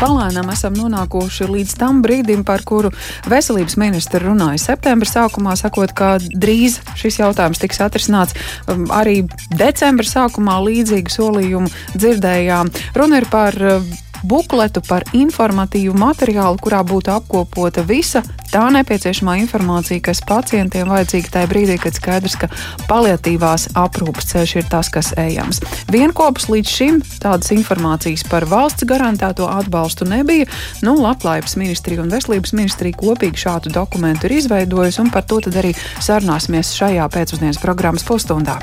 palēnām esam nonākuši līdz tam brīdim, par kuru veselības ministra runāja septembra sākumā, sakot, ka drīz šis jautājums tiks atrisināts. Um, arī decembra sākumā līdzīgu solījumu dzirdējām. Runa ir par uh, bukletu par informatīvu materiālu, kurā būtu apkopota visa tā nepieciešamā informācija, kas pacientiem vajadzīga tajā brīdī, kad skaidrs, ka paliatīvās aprūpas ceļš ir tas, kas ejams. Vienopus līdz šim tādas informācijas par valsts garantēto atbalstu nebija. Nu, Labklājības ministrija un Veselības ministrija kopīgi šādu dokumentu ir izveidojusi, un par to arī sarunāsimies šajā pēcpusdienas programmas pusstundā.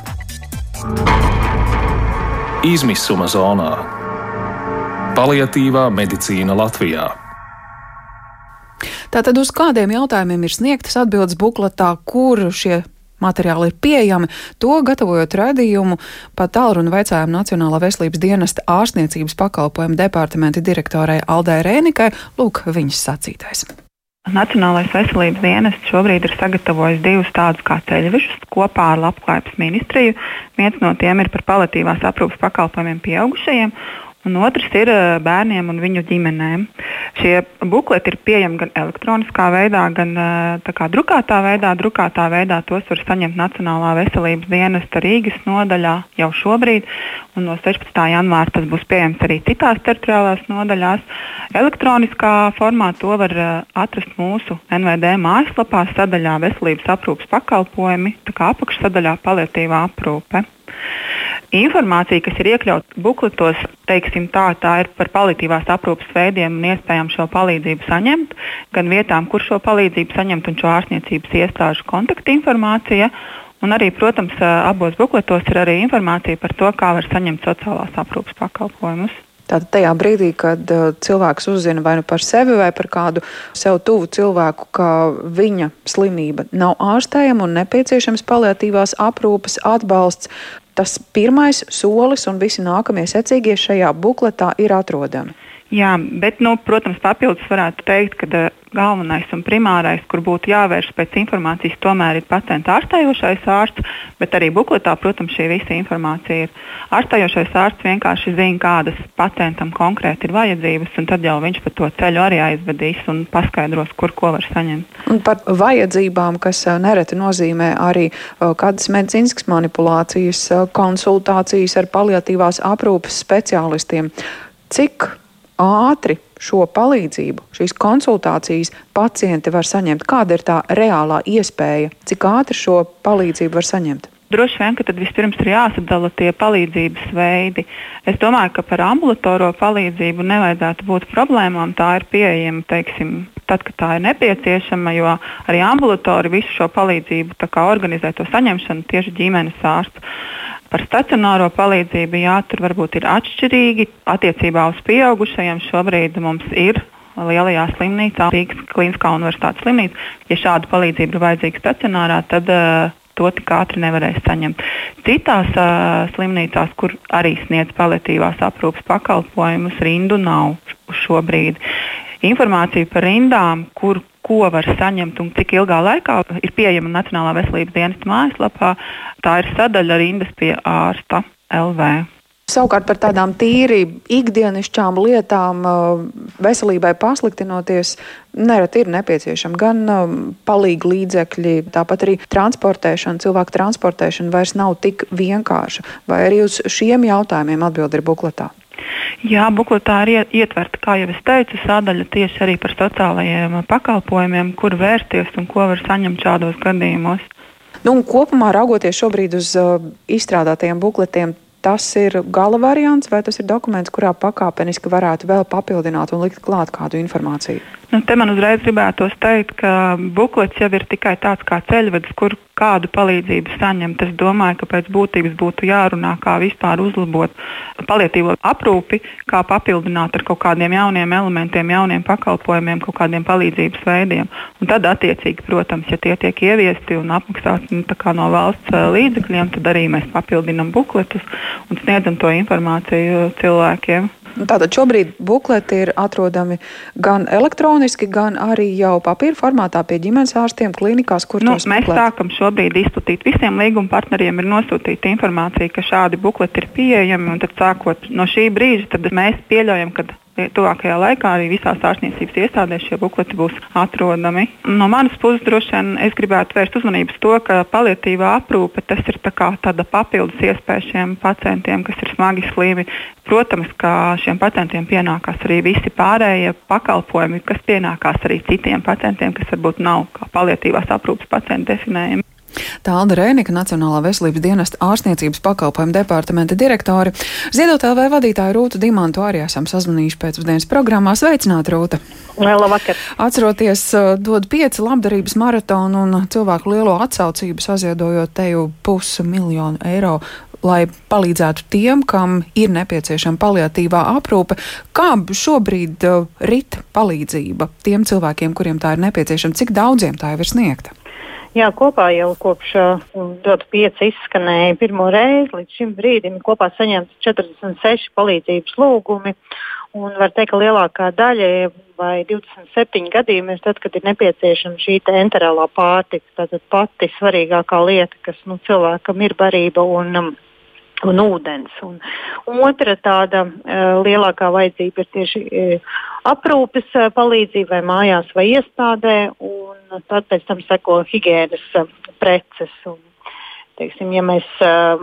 Izmisuma zonā Paliatīvā medicīna Latvijā. Tātad uz kādiem jautājumiem ir sniegtas atbildes bukletā, kur šie materiāli ir pieejami. To gatavojot radījumu, pat tālruni veicājām Nacionālā veselības dienesta ārstniecības pakalpojumu departamenta direktorai Aldai Rēnikai. Lūk, viņas sacītais. Nacionālais veselības dienests šobrīd ir sagatavojis divus tādus kā ceļvežus kopā ar Labklājības ministriju. Viens no tiem ir par palatīvās aprūpas pakalpojumiem pieaugušajiem, un otrs ir eh, bērniem un viņu ģimenēm. Šie bukleti ir pieejami gan elektroniskā veidā, gan eh, kā, drukātā veidā. Drukātā veidā tos var saņemt Nacionālā veselības dienesta Rīgas nodaļā jau šobrīd, un no 16. janvāra tas būs pieejams arī citās teritoriālās nodaļās. Elektroniskā formā to var eh, atrast mūsu NVD mājaslapā, sadaļā veselības aprūpas pakalpojumi, tā kā apakšsadaļā paliatīvā aprūpe. Informācija, kas ir iekļauta bukletos, teiksim, tā, tā ir par palīdzības aprūpas veidiem un iespējām šo palīdzību saņemt, gan vietām, kur šo palīdzību saņemt, un šo ārstniecības iestāžu kontaktinformācija. Un arī, protams, abos bukletos ir arī informācija par to, kā var saņemt sociālās aprūpas pakalpojumus. Tātad tajā brīdī, kad uh, cilvēks uzzina vai nu par sevi vai par kādu sev tuvu cilvēku, ka viņa slimība nav ārstējama un nepieciešams paliatīvās aprūpes atbalsts, tas pirmais solis un visi nākamie secīgie šajā bukletā ir atrodami. Jā, bet, nu, protams, papildus varētu teikt, ka uh, galvenais un primārais, kur būtu jāvērš pēc informācijas, tomēr ir pacienta ārstējošais ārsts, bet arī bukletā, protams, šī visa informācija ir. Ārstējošais ārsts vienkārši zina, kādas pacientam konkrēti ir vajadzības, un tad jau viņš pa to ceļu arī aizvedīs un paskaidros, kur ko var saņemt. Un par vajadzībām, kas uh, nereti nozīmē arī uh, kādas medicīniskas manipulācijas, konsultācijas ar paliatīvās aprūpes speciālistiem. Cik ātri šo palīdzību, šīs konsultācijas pacienti var saņemt? Kāda ir tā reālā iespēja, cik ātri šo palīdzību var saņemt? Droši vien, ka tad vispirms ir jāsadala tie palīdzības veidi. Es domāju, ka par ambulatorā palīdzību nevajadzētu būt problēmām. Tā ir pieejama, teiksim, tad, kad tā ir nepieciešama, jo arī ambulatori visu šo palīdzību organizē to saņemšanu tieši ģimenes ārsts. Par stacionāro palīdzību, jā, tur varbūt ir atšķirīgi. Attiecībā uz pieaugušajiem šobrīd mums ir lielajā slimnīcā, Rīgas Kliniskā universitātes slimnīca. Ja šāda palīdzība ir vajadzīga stacionārā, tad uh, to tik ātri nevarēs saņemt. Citās uh, slimnīcās, kur arī sniedz paliatīvās aprūpas pakalpojumus, rindu nav šobrīd. Informācija par rindām, kur ko var saņemt un cik ilgā laikā ir pieejama Nacionālā veselības dienesta mājaslapā. Tā ir sadaļa rindas pie ārsta LV. Savukārt par tādām tīri ikdienišķām lietām, uh, veselībai pasliktinoties, nereti ir nepieciešama gan um, palīga līdzekļi, tāpat arī transportēšana, cilvēku transportēšana vairs nav tik vienkārša. Vai arī uz šiem jautājumiem atbild ir bukletā? Jā, bukletā ir ietverta, kā jau es teicu, sadaļa tieši arī par sociālajiem pakalpojumiem, kur vērsties un ko var saņemt šādos gadījumos. Nu, kopumā raugoties šobrīd uz uh, izstrādātajiem bukletiem, tas ir gala variants, vai tas ir dokuments, kurā pakāpeniski varētu vēl papildināt un likt klāt kādu informāciju? Nu, te man uzreiz gribētos teikt, ka buklets jau ir tikai tāds kā ceļvedis, kur kādu palīdzību saņemt. Es domāju, ka pēc būtības būtu jārunā, kā vispār uzlabot palietīvo aprūpi, kā papildināt ar kaut kādiem jauniem elementiem, jauniem pakalpojumiem, kaut kādiem palīdzības veidiem. Un tad, attiecīgi, protams, ja tie tiek ieviesti un apmaksāti nu, no valsts eh, līdzekļiem, tad arī mēs papildinām bukletus un sniedzam to informāciju cilvēkiem. Nu, tātad šobrīd bukleti ir atrodami gan elektroniski, gan arī jau papīra formātā pie ģimenes ārstiem, klinikās, kur nu, mēs bukleti. sākam šobrīd izplatīt. Visiem līguma partneriem ir nosūtīta informācija, ka šādi bukleti ir pieejami. Tad, sākot no šī brīža, mēs pieļaujam, ka tuvākajā laikā arī visās ārstniecības iestādēs šie bukleti būs atrodami. No manas puses droši vien es gribētu vērst uzmanību uz to, ka paliatīvā aprūpe tas ir tā tāda papildus iespēja šiem pacientiem, kas ir smagi slimi. Protams, ka šiem pacientiem pienākās arī visi pārējie pakalpojumi, kas pienākās arī citiem pacientiem, kas varbūt nav kā paliatīvās aprūpes pacienti definējami. Tālda Rēnika, Nacionālā veselības dienesta ārstniecības pakalpojumu departamenta direktori. Ziedot LV vadītāju Rūtu Dimantu arī esam sazvanījuši pēcpusdienas programmā. Sveicināt, Rūta! Labvakar! Atceroties, dod pieci labdarības maratonu un cilvēku lielo atsaucību saziedojot teju pusi miljonu eiro lai palīdzētu tiem, kam ir nepieciešama paliatīvā aprūpe. Kā šobrīd rit palīdzība tiem cilvēkiem, kuriem tā ir nepieciešama, cik daudziem tā jau ir sniegta? Jā, kopā jau kopš uh, 5 izskanēja pirmo reizi. Līdz šim brīdim kopā saņemts 46 palīdzības lūgumi. Un var teikt, ka lielākā daļa, vai 27 gadījumi, ir tad, kad ir nepieciešama šī enterālā pārtika. Tātad pati svarīgākā lieta, kas nu, cilvēkam ir barība un um, un ūdens. Un, otra tāda uh, lielākā vajadzība ir tieši uh, aprūpes uh, palīdzība vai mājās vai iestādē, un tad pēc tam seko higiēnas uh, preces. Un, teiksim, ja mēs uh,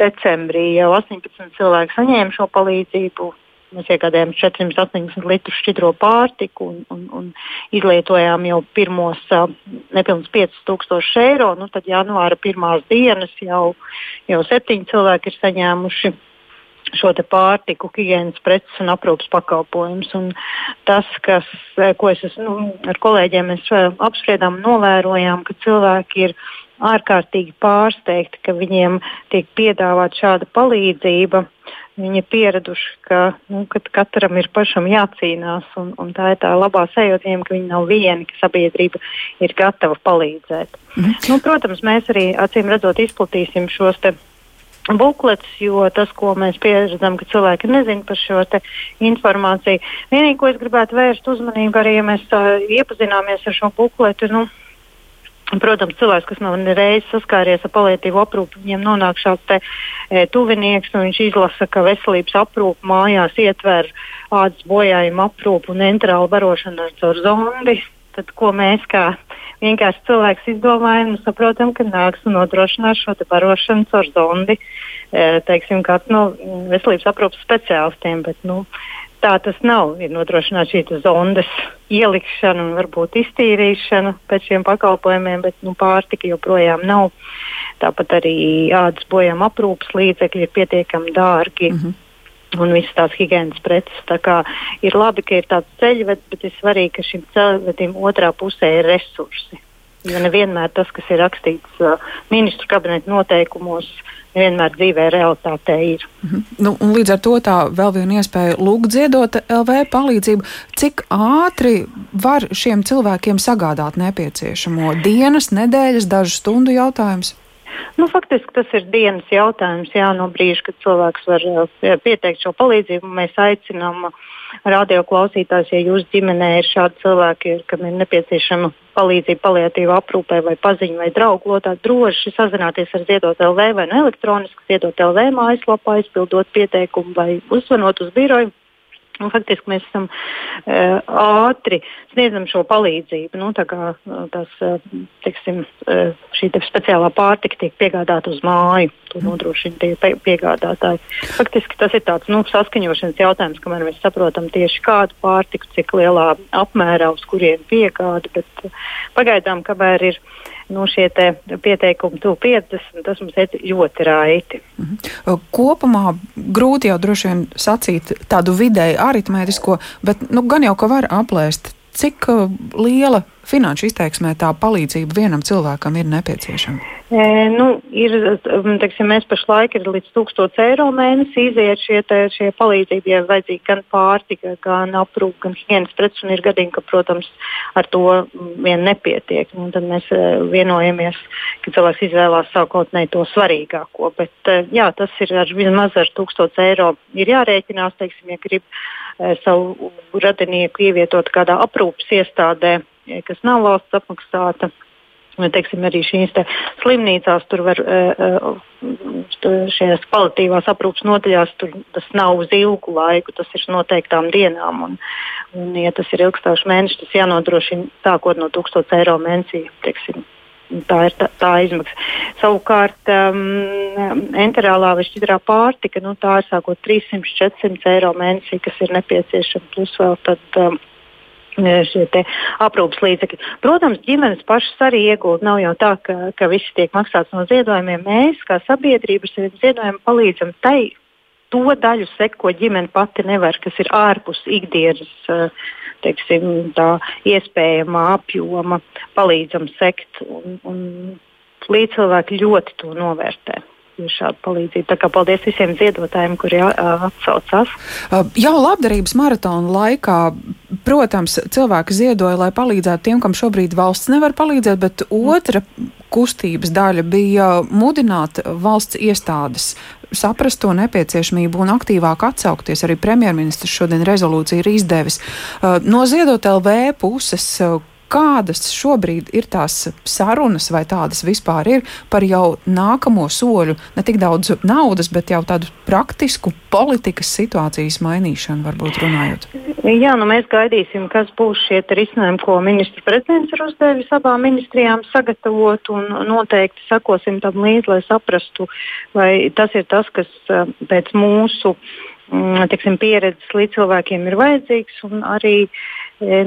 decembrī jau 18 cilvēki saņēma šo palīdzību, Mēs iegādājām 480 litrus šķidro pārtiku un, un, un izlietojām jau pirmos uh, nepilnus 5000 eiro. Nu, tad janvāra pirmās dienas jau, jau septiņi cilvēki ir saņēmuši šo pārtiku, higiēnas preces un aprūpas pakalpojumus. Tas, kas, ko es nu, ar kolēģiem apspriedām, novērojām, ka cilvēki ir ārkārtīgi pārsteigti, ka viņiem tiek piedāvāta šāda palīdzība. Viņi ir pieraduši, ka nu, katram ir pašam jācīnās, un, un tā ir tā labā sajūta viņiem, ka viņi nav vieni, ka sabiedrība ir gatava palīdzēt. Mhm. Nu, protams, mēs arī acīm redzot izplatīsim šos bukletus, jo tas, ko mēs pieredzam, ka cilvēki nezina par šo informāciju. Vienīgi, ko es gribētu vērst uzmanību, arī ja mēs uh, iepazināmies ar šo bukletu, nu, Protams, cilvēks, kas nav nereiz saskāries ar palietīvu aprūpi, viņiem nonāk šāds te, e, tuvinieks, un viņš izlasa, ka veselības aprūpe mājās ietver ādas bojājumu aprūpu un enterālu barošanu ar zondi. Tad, ko mēs kā vienkārši cilvēks izdomājam, nu, saprotam, ka nāks un nodrošinās šo barošanu caur zondi, e, teiksim, kāds no veselības aprūpas speciālistiem. Bet, nu, tā tas nav. Ir nodrošināta šī zondes ielikšana un varbūt iztīrīšana pēc šiem pakalpojumiem, bet nu, pārtika joprojām nav. Tāpat arī ādas bojām aprūpas līdzekļi ir pietiekami dārgi. Mm -hmm. Un visas tās higiēnas preces. Tā kā ir labi, ka ir tāds ceļvedis, bet ir svarīgi, ka šim ceļvedim otrā pusē ir resursi. Jo nevienmēr tas, kas ir rakstīts uh, ministru kabineta noteikumos, nevienmēr dzīvē realitātē ir. Mm -hmm. nu, līdz ar to tā vēl viena iespēja lūgt ziedot LV palīdzību. Cik ātri var šiem cilvēkiem sagādāt nepieciešamo dienas, nedēļas, dažu stundu jautājums? Nu, faktiski tas ir dienas jautājums. Jā, no brīža, kad cilvēks var uh, pieteikt šo palīdzību, mēs aicinām radio klausītājs, ja jūsu ģimenē ir šādi cilvēki, kam ir nepieciešama palīdzība paliatīva aprūpē vai paziņa vai draugu lotā, droši sazināties ar Ziedot LV vai no elektroniski Ziedot LV mājaslapā, izpildot pieteikumu vai uzvanot uz biroju. Un, faktiski mēs esam uh, ātri sniedzam šo palīdzību. Nu, tā kā tas, teiksim, šī te speciālā pārtika tiek piegādāta uz māju, to nodrošina tie piegādātāji. Faktiski tas ir tāds nu, saskaņošanas jautājums, kamēr mēs saprotam tieši kādu pārtiku, cik lielā apmērā uz kuriem piegāda. Bet pagaidām, kamēr ir ielikās nu, šie pieteikumi tuvu 50, tas mums ir ļoti raiti. Mhm. Kopumā grūti jau droši vien sacīt tādu vidēju aritmētisko, bet nu, gan jau ka var aplēst, cik uh, liela finanšu izteiksmē tā palīdzība vienam cilvēkam ir nepieciešama? E, nu, ir, teiksim, mēs pašlaik ir līdz 1000 eiro mēnesī iziet šie, te, šie palīdzību, ja vajadzīga gan pārtika, gan aprūpe, gan higienas preces, un ir gadījumi, ka, protams, ar to vien nepietiek. Un tad mēs vienojamies, ka cilvēks izvēlās sākotnēji to svarīgāko. Bet jā, tas ir ar vismaz ar 1000 eiro ir jārēķinās, teiksim, ja grib savu radinieku ievietot kādā aprūpes iestādē kas nav valsts apmaksāta. teiksim, arī šīs te slimnīcās tur var šajās kvalitīvās aprūpas nodaļās, tur tas nav uz ilgu laiku, tas ir noteiktām dienām. Un, un, ja tas ir ilgstošs mēnesis, tas jānodrošina sākot no 1000 eiro mēnesī. Teiksim. Tā ir tā, tā izmaksa. Savukārt, um, enterālā vai šķidrā pārtika, nu, tā ir sākot 300-400 eiro mēnesī, kas ir nepieciešama. Plus vēl tad, um, šie aprūpas līdzekļi. Protams, ģimenes pašas arī iegūt. Nav jau tā, ka, ka viss tiek maksāts no ziedojumiem. Mēs, kā sabiedrība, ar ziedojumiem palīdzam tai to daļu sekt, ko ģimene pati nevar, kas ir ārpus ikdienas teiksim, tā iespējamā apjoma, palīdzam sekt. Un, un līdzcilvēki ļoti to novērtē šādu palīdzību. Tā kā paldies visiem ziedotājiem, kuri atsaucās. Jau labdarības maratona laikā, protams, cilvēki ziedoja, lai palīdzētu tiem, kam šobrīd valsts nevar palīdzēt, bet otra kustības daļa bija mudināt valsts iestādes saprast to nepieciešamību un aktīvāk atsaukties. Arī premjerministrs šodien rezolūciju ir izdevis. No Ziedot LV puses, kādas šobrīd ir tās sarunas, vai tādas vispār ir par jau nākamo soļu, ne tik daudz naudas, bet jau tādu praktisku politikas situācijas mainīšanu, varbūt runājot? Jā, nu mēs gaidīsim, kas būs šie risinājumi, ko ministra prezidents ir uzdevis abām ministrijām sagatavot, un noteikti sakosim tam līdzi, lai saprastu, vai tas ir tas, kas eh, pēc mūsu mm, tiksim, pieredzes līdz cilvēkiem ir vajadzīgs, arī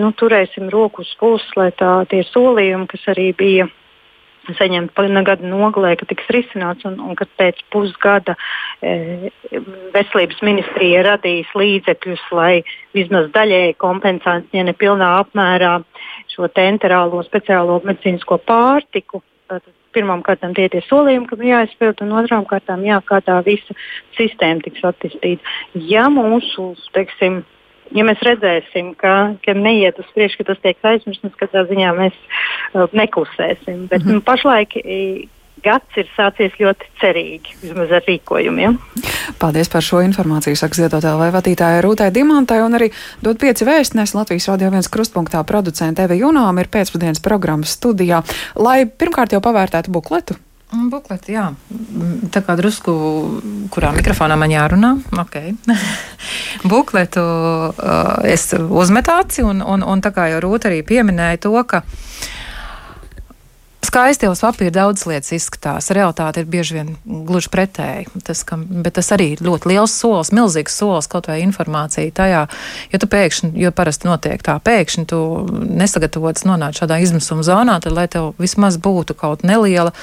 nu, turēsim roku uz pulsa, lai tā, tie solījumi, kas arī bija saņemti pagājušā gada nogalē, ka tiks risināts un, un ka pēc pusgada e, veselības ministrija radīs līdzekļus, lai vismaz daļēji kompensētu, ja ne pilnā apmērā, šo enterālo speciālo medicīnisko pārtiku. Tātad pirmām kārtām tie ir solījumi, kam jāizpild, un otrām kārtām jā, kā tā visa sistēma tiks attīstīta. Ja mūsu, teiksim, ja mēs redzēsim, ka, ka neiet uz priekšu, ka tas tiek aizmirsts, katrā ziņā mēs uh, neklusēsim. Bet mm -hmm. nu, pašlaik gads ir sācies ļoti cerīgi, vismaz ar rīkojumiem. Paldies par šo informāciju, saka Ziedotā vai vadītāja Rūtai Dimantai, un arī dod pieci vēstnes Latvijas radio viens krustpunktā producenta Eva Junām ir pēcpusdienas programmas studijā, lai pirmkārt jau pavērtētu bukletu. Bukleti, jā. Tā kā drusku, kurā mikrofonā man jārunā. Okay. Bukletu uh, es uzmetu aci, un, un, un tā kā jau Rūta arī pieminēja to, ka skaisti jau uz papīra daudz lietas izskatās. Realtāte ir bieži vien gluži pretēji. Tas, ka, bet tas arī ir ļoti liels solis, milzīgs solis kaut vai informācija tajā, jo tu pēkšņi, jo parasti notiek tā, pēkšņi tu nesagatavots nonākt šādā izmisuma zonā, tad lai tev vismaz būtu kaut neliela,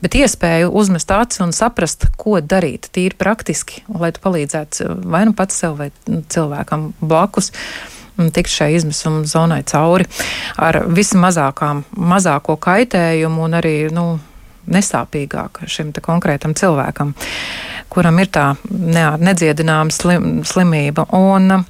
bet iespēja uzmest acis un saprast, ko darīt tīri praktiski, lai tu palīdzētu vai nu pats sev vai cilvēkam blakus tikt šai izmisuma zonai cauri ar vismazākām, mazāko kaitējumu un arī, nu, nesāpīgāk šim konkrētam cilvēkam, kuram ir tā ne, nedziedināma slim, slimība. Un,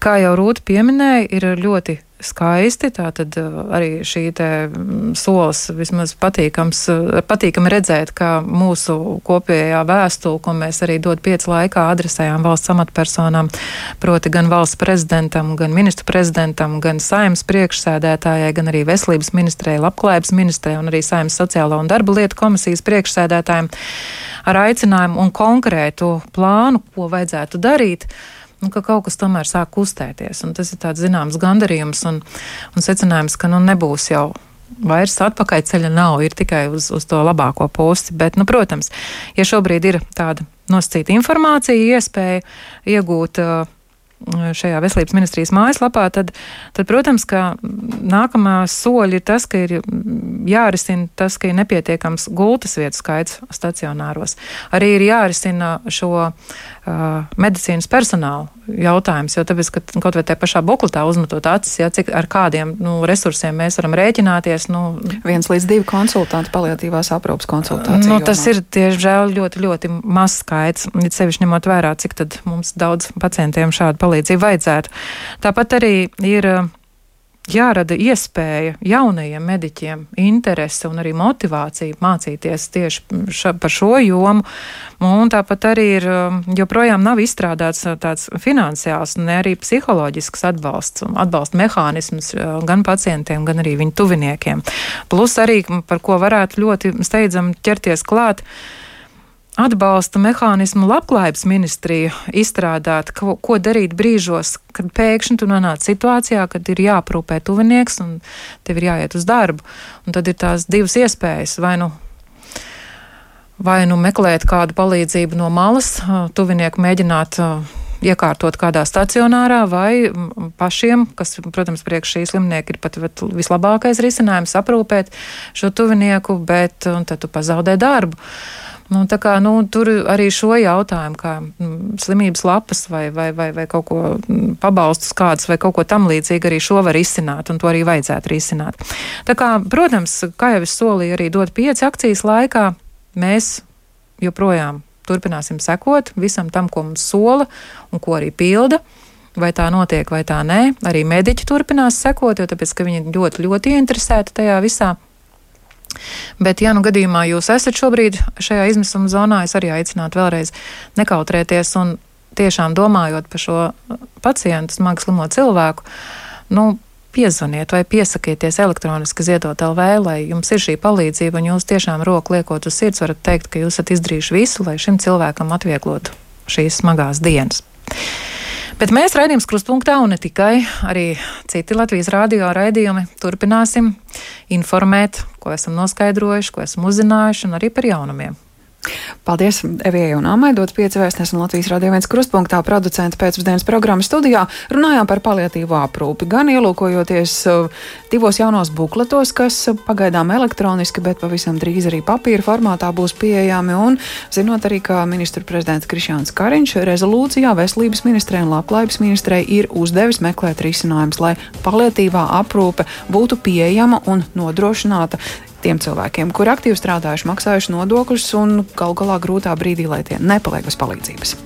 kā jau Rūta pieminēja, ir ļoti skaisti. Tātad uh, arī šī mm, solis vismaz patīkams, uh, patīkami redzēt, ka mūsu kopējā vēstule, ko mēs arī dod piecu laikā adresējām valsts amatpersonām, proti gan valsts prezidentam, gan ministru prezidentam, gan saimnes priekšsēdētājai, gan arī veselības ministrei, labklājības ministrei un arī saimnes sociālo un darba lietu komisijas priekšsēdētājiem ar aicinājumu un konkrētu plānu, ko vajadzētu darīt nu, ka kaut kas tomēr sāk kustēties. Tas ir tāds zināms gandarījums un, un secinājums, ka nu, nebūs jau vairs atpakaļ ceļa nav, ir tikai uz, uz to labāko pusi. Bet, nu, protams, ja šobrīd ir tāda nosacīta informācija, iespēja iegūt uh, šajā veselības ministrijas mājaslapā, tad, tad protams, ka nākamā soļa ir tas, ka ir jārisina tas, ka ir nepietiekams gultas vietu skaits stacionāros. Arī ir jārisina šo uh, medicīnas personālu jautājums, jo tāpēc, ka kaut vai tajā pašā bukletā uzmetot acis, ja, cik ar kādiem nu, resursiem mēs varam rēķināties. Nu, Viens līdz divi konsultanti palietīvās aprūpas konsultācijas. Nu, tas ir tieši žēl ļoti, ļoti maz skaits, it sevišķi ņemot vērā, cik tad mums daudz pacientiem šādu palīdzību vajadzētu. Tāpat arī ir jārada iespēja jaunajiem mediķiem, interese un arī motivācija mācīties tieši ša, par šo jomu. Un tāpat arī ir um, joprojām nav izstrādāts uh, tāds finansiāls, ne arī psiholoģisks atbalsts atbalsta mehānisms gan pacientiem, gan arī viņu tuviniekiem. Plus arī, par ko varētu ļoti steidzam ķerties klāt atbalsta mehānismu labklājības ministrija izstrādāt, ko, ko darīt brīžos, kad pēkšņi tu nonāc situācijā, kad ir jāprūpē tuvinieks un tev ir jāiet uz darbu. Un tad ir tās divas iespējas. Vai nu, vai nu meklēt kādu palīdzību no malas, tuvinieku mēģināt iekārtot kādā stacionārā, vai pašiem, kas, protams, priekš šī slimnieka ir pat vislabākais risinājums, aprūpēt šo tuvinieku, bet tad tu pazaudē darbu. Nu, kā, nu, tur arī šo jautājumu, kā mm, slimības lapas vai, vai, vai, vai kaut ko mm, pabalstus kādus vai kaut ko tam līdzīgu, arī šo var izsināt, un to arī vajadzētu risināt. Tā kā, protams, kā jau es solīju, arī dot pieci akcijas laikā, mēs joprojām turpināsim sekot visam tam, ko mums sola un ko arī pilda. Vai tā notiek, vai tā nē. Arī mediķi turpinās sekot, jo tāpēc, viņi ļoti, ļoti ieinteresēti tajā visā. Bet, ja nu gadījumā jūs esat šobrīd šajā izmisuma zonā, es arī aicinātu vēlreiz nekautrēties un tiešām domājot par šo pacientu, smagi slimo cilvēku, nu, piezvaniet vai piesakieties elektroniski ziedot LV, lai jums ir šī palīdzība un jūs tiešām roku liekot uz sirds varat teikt, ka jūs esat izdarījuši visu, lai šim cilvēkam atvieglotu šīs smagās dienas. Bet mēs raidījums krustpunktā un ne tikai, arī citi Latvijas rādio raidījumi turpināsim informēt, ko esam noskaidrojuši, ko esam uzzinājuši un arī par jaunumiem. Paldies Evijai un Amai, dot pieci vēstnes un Latvijas radio viens krustpunktā producenta pēcpusdienas programmas studijā. Runājām par paliatīvo aprūpi, gan ielūkojoties uh, divos jaunos bukletos, kas pagaidām elektroniski, bet pavisam drīz arī papīra formātā būs pieejami, un zinot arī, ka ministru prezidents Krišjāns Kariņš rezolūcijā veselības ministrei un labklājības ministrei ir uzdevis meklēt risinājumus, lai paliatīvā aprūpe būtu pieejama un nodrošināta tiem cilvēkiem, kuri aktīvi strādājuši, maksājuši nodokļus un galu galā grūtā brīdī, lai tie nepaliek bez palīdzības.